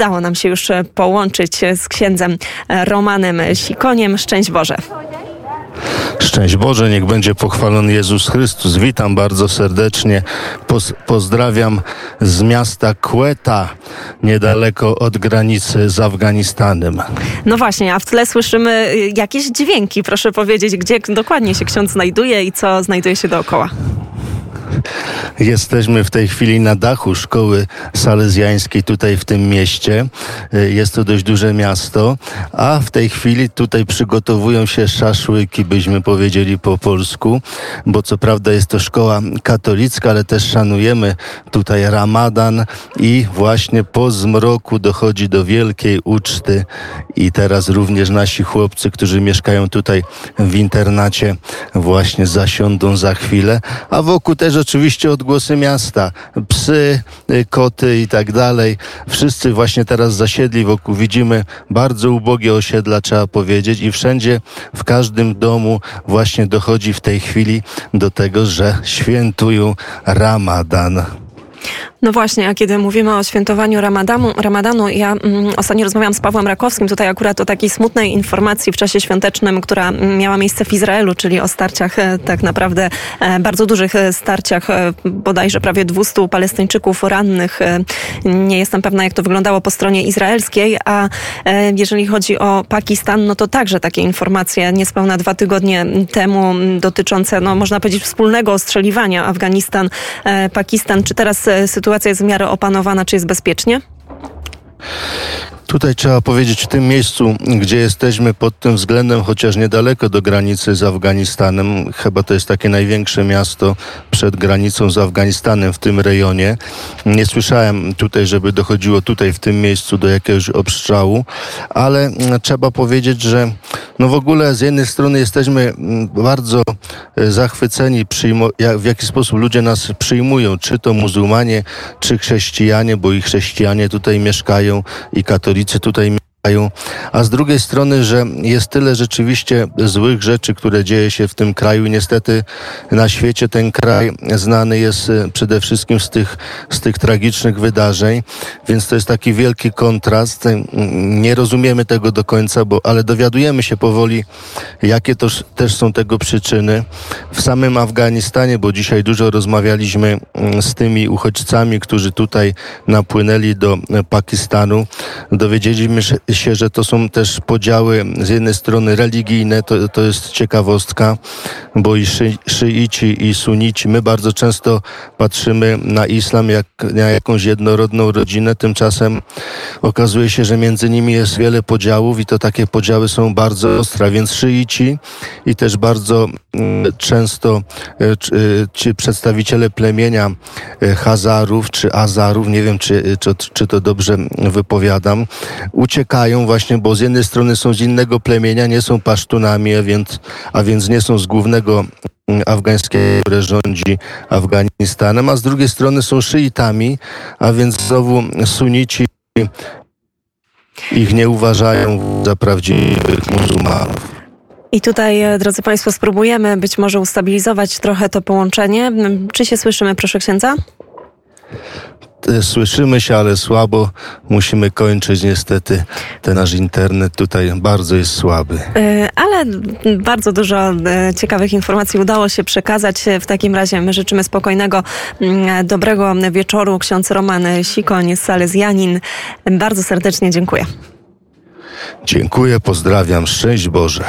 udało nam się już połączyć z księdzem Romanem Sikoniem. Szczęść Boże. Szczęść Boże, niech będzie pochwalony Jezus Chrystus. Witam bardzo serdecznie. Poz pozdrawiam z miasta Quetta, niedaleko od granicy z Afganistanem. No właśnie, a w tle słyszymy jakieś dźwięki. Proszę powiedzieć, gdzie dokładnie się ksiądz znajduje i co znajduje się dookoła. Jesteśmy w tej chwili na dachu szkoły salezjańskiej tutaj w tym mieście. Y, jest to dość duże miasto, a w tej chwili tutaj przygotowują się szaszłyki, byśmy powiedzieli po polsku, bo co prawda jest to szkoła katolicka, ale też szanujemy tutaj Ramadan i właśnie po zmroku dochodzi do wielkiej uczty i teraz również nasi chłopcy, którzy mieszkają tutaj w internacie właśnie zasiądą za chwilę, a wokół też oczywiście odgłosy miasta, psy, y, koty i tak dalej. Wszyscy właśnie teraz zasiedli wokół. Widzimy bardzo ubogie osiedla, trzeba powiedzieć, i wszędzie, w każdym domu właśnie dochodzi w tej chwili do tego, że świętują Ramadan. No właśnie, a kiedy mówimy o świętowaniu Ramadanu, Ramadanu ja mm, ostatnio rozmawiałam z Pawłem Rakowskim tutaj akurat o takiej smutnej informacji w czasie świątecznym, która miała miejsce w Izraelu, czyli o starciach, e, tak naprawdę e, bardzo dużych e, starciach, bodajże prawie 200 Palestyńczyków rannych. Nie jestem pewna, jak to wyglądało po stronie izraelskiej, a jeżeli chodzi o Pakistan, no to także takie informacje niespełna dwa tygodnie temu dotyczące, no można powiedzieć, wspólnego ostrzeliwania Afganistan-Pakistan. Czy teraz sytuacja sytuacja jest w miarę opanowana, czy jest bezpiecznie? Tutaj trzeba powiedzieć, w tym miejscu, gdzie jesteśmy pod tym względem, chociaż niedaleko do granicy z Afganistanem, chyba to jest takie największe miasto przed granicą z Afganistanem w tym rejonie. Nie słyszałem tutaj, żeby dochodziło tutaj w tym miejscu do jakiegoś obstrzału, ale trzeba powiedzieć, że no w ogóle z jednej strony jesteśmy mm, bardzo e, zachwyceni, w jaki sposób ludzie nas przyjmują, czy to muzułmanie, czy chrześcijanie, bo i chrześcijanie tutaj mieszkają i katolicy tutaj a z drugiej strony, że jest tyle rzeczywiście złych rzeczy, które dzieje się w tym kraju. Niestety na świecie ten kraj znany jest e, przede wszystkim z tych, z tych tragicznych wydarzeń, więc to jest taki wielki kontrast. Nie rozumiemy tego do końca, bo, ale dowiadujemy się powoli, jakie to też są tego przyczyny. W samym Afganistanie, bo dzisiaj dużo rozmawialiśmy z tymi uchodźcami, którzy tutaj napłynęli do e, Pakistanu, dowiedzieliśmy się, że to są też podziały z jednej strony religijne, to, to jest ciekawostka, bo i szy, szyici i sunici, my bardzo często patrzymy na islam jak na jakąś jednorodną rodzinę, tymczasem okazuje się, że między nimi jest wiele podziałów i to takie podziały są bardzo ostre, więc szyici i też bardzo mm, często e, e, ci przedstawiciele plemienia e, Hazarów czy Azarów, nie wiem czy, czy, czy to dobrze wypowiadam, uciekają uciekają właśnie, bo z jednej strony są z innego plemienia, nie są pasztunami, a więc, a więc nie są z głównego mm, afgańskiego, które rządzi Afganistanem, a z drugiej strony są szyitami, a więc znowu sunici ich nie uważają za prawdziwych muzułmanów. I tutaj, e, drodzy Państwo, spróbujemy być może ustabilizować trochę to połączenie. Czy się słyszymy, proszę księdza? Słyszymy się, ale słabo. Musimy kończyć niestety. Ten nasz internet tutaj bardzo jest słaby. E, ale bardzo dużo e, ciekawych informacji udało się przekazać. W takim razie my życzymy spokojnego, mm, dobrego wieczoru. Ksiądz Roman Sikoń, Salezjanin. Bardzo serdecznie dziękuję. Dziękuję, pozdrawiam. Szczęść Boże.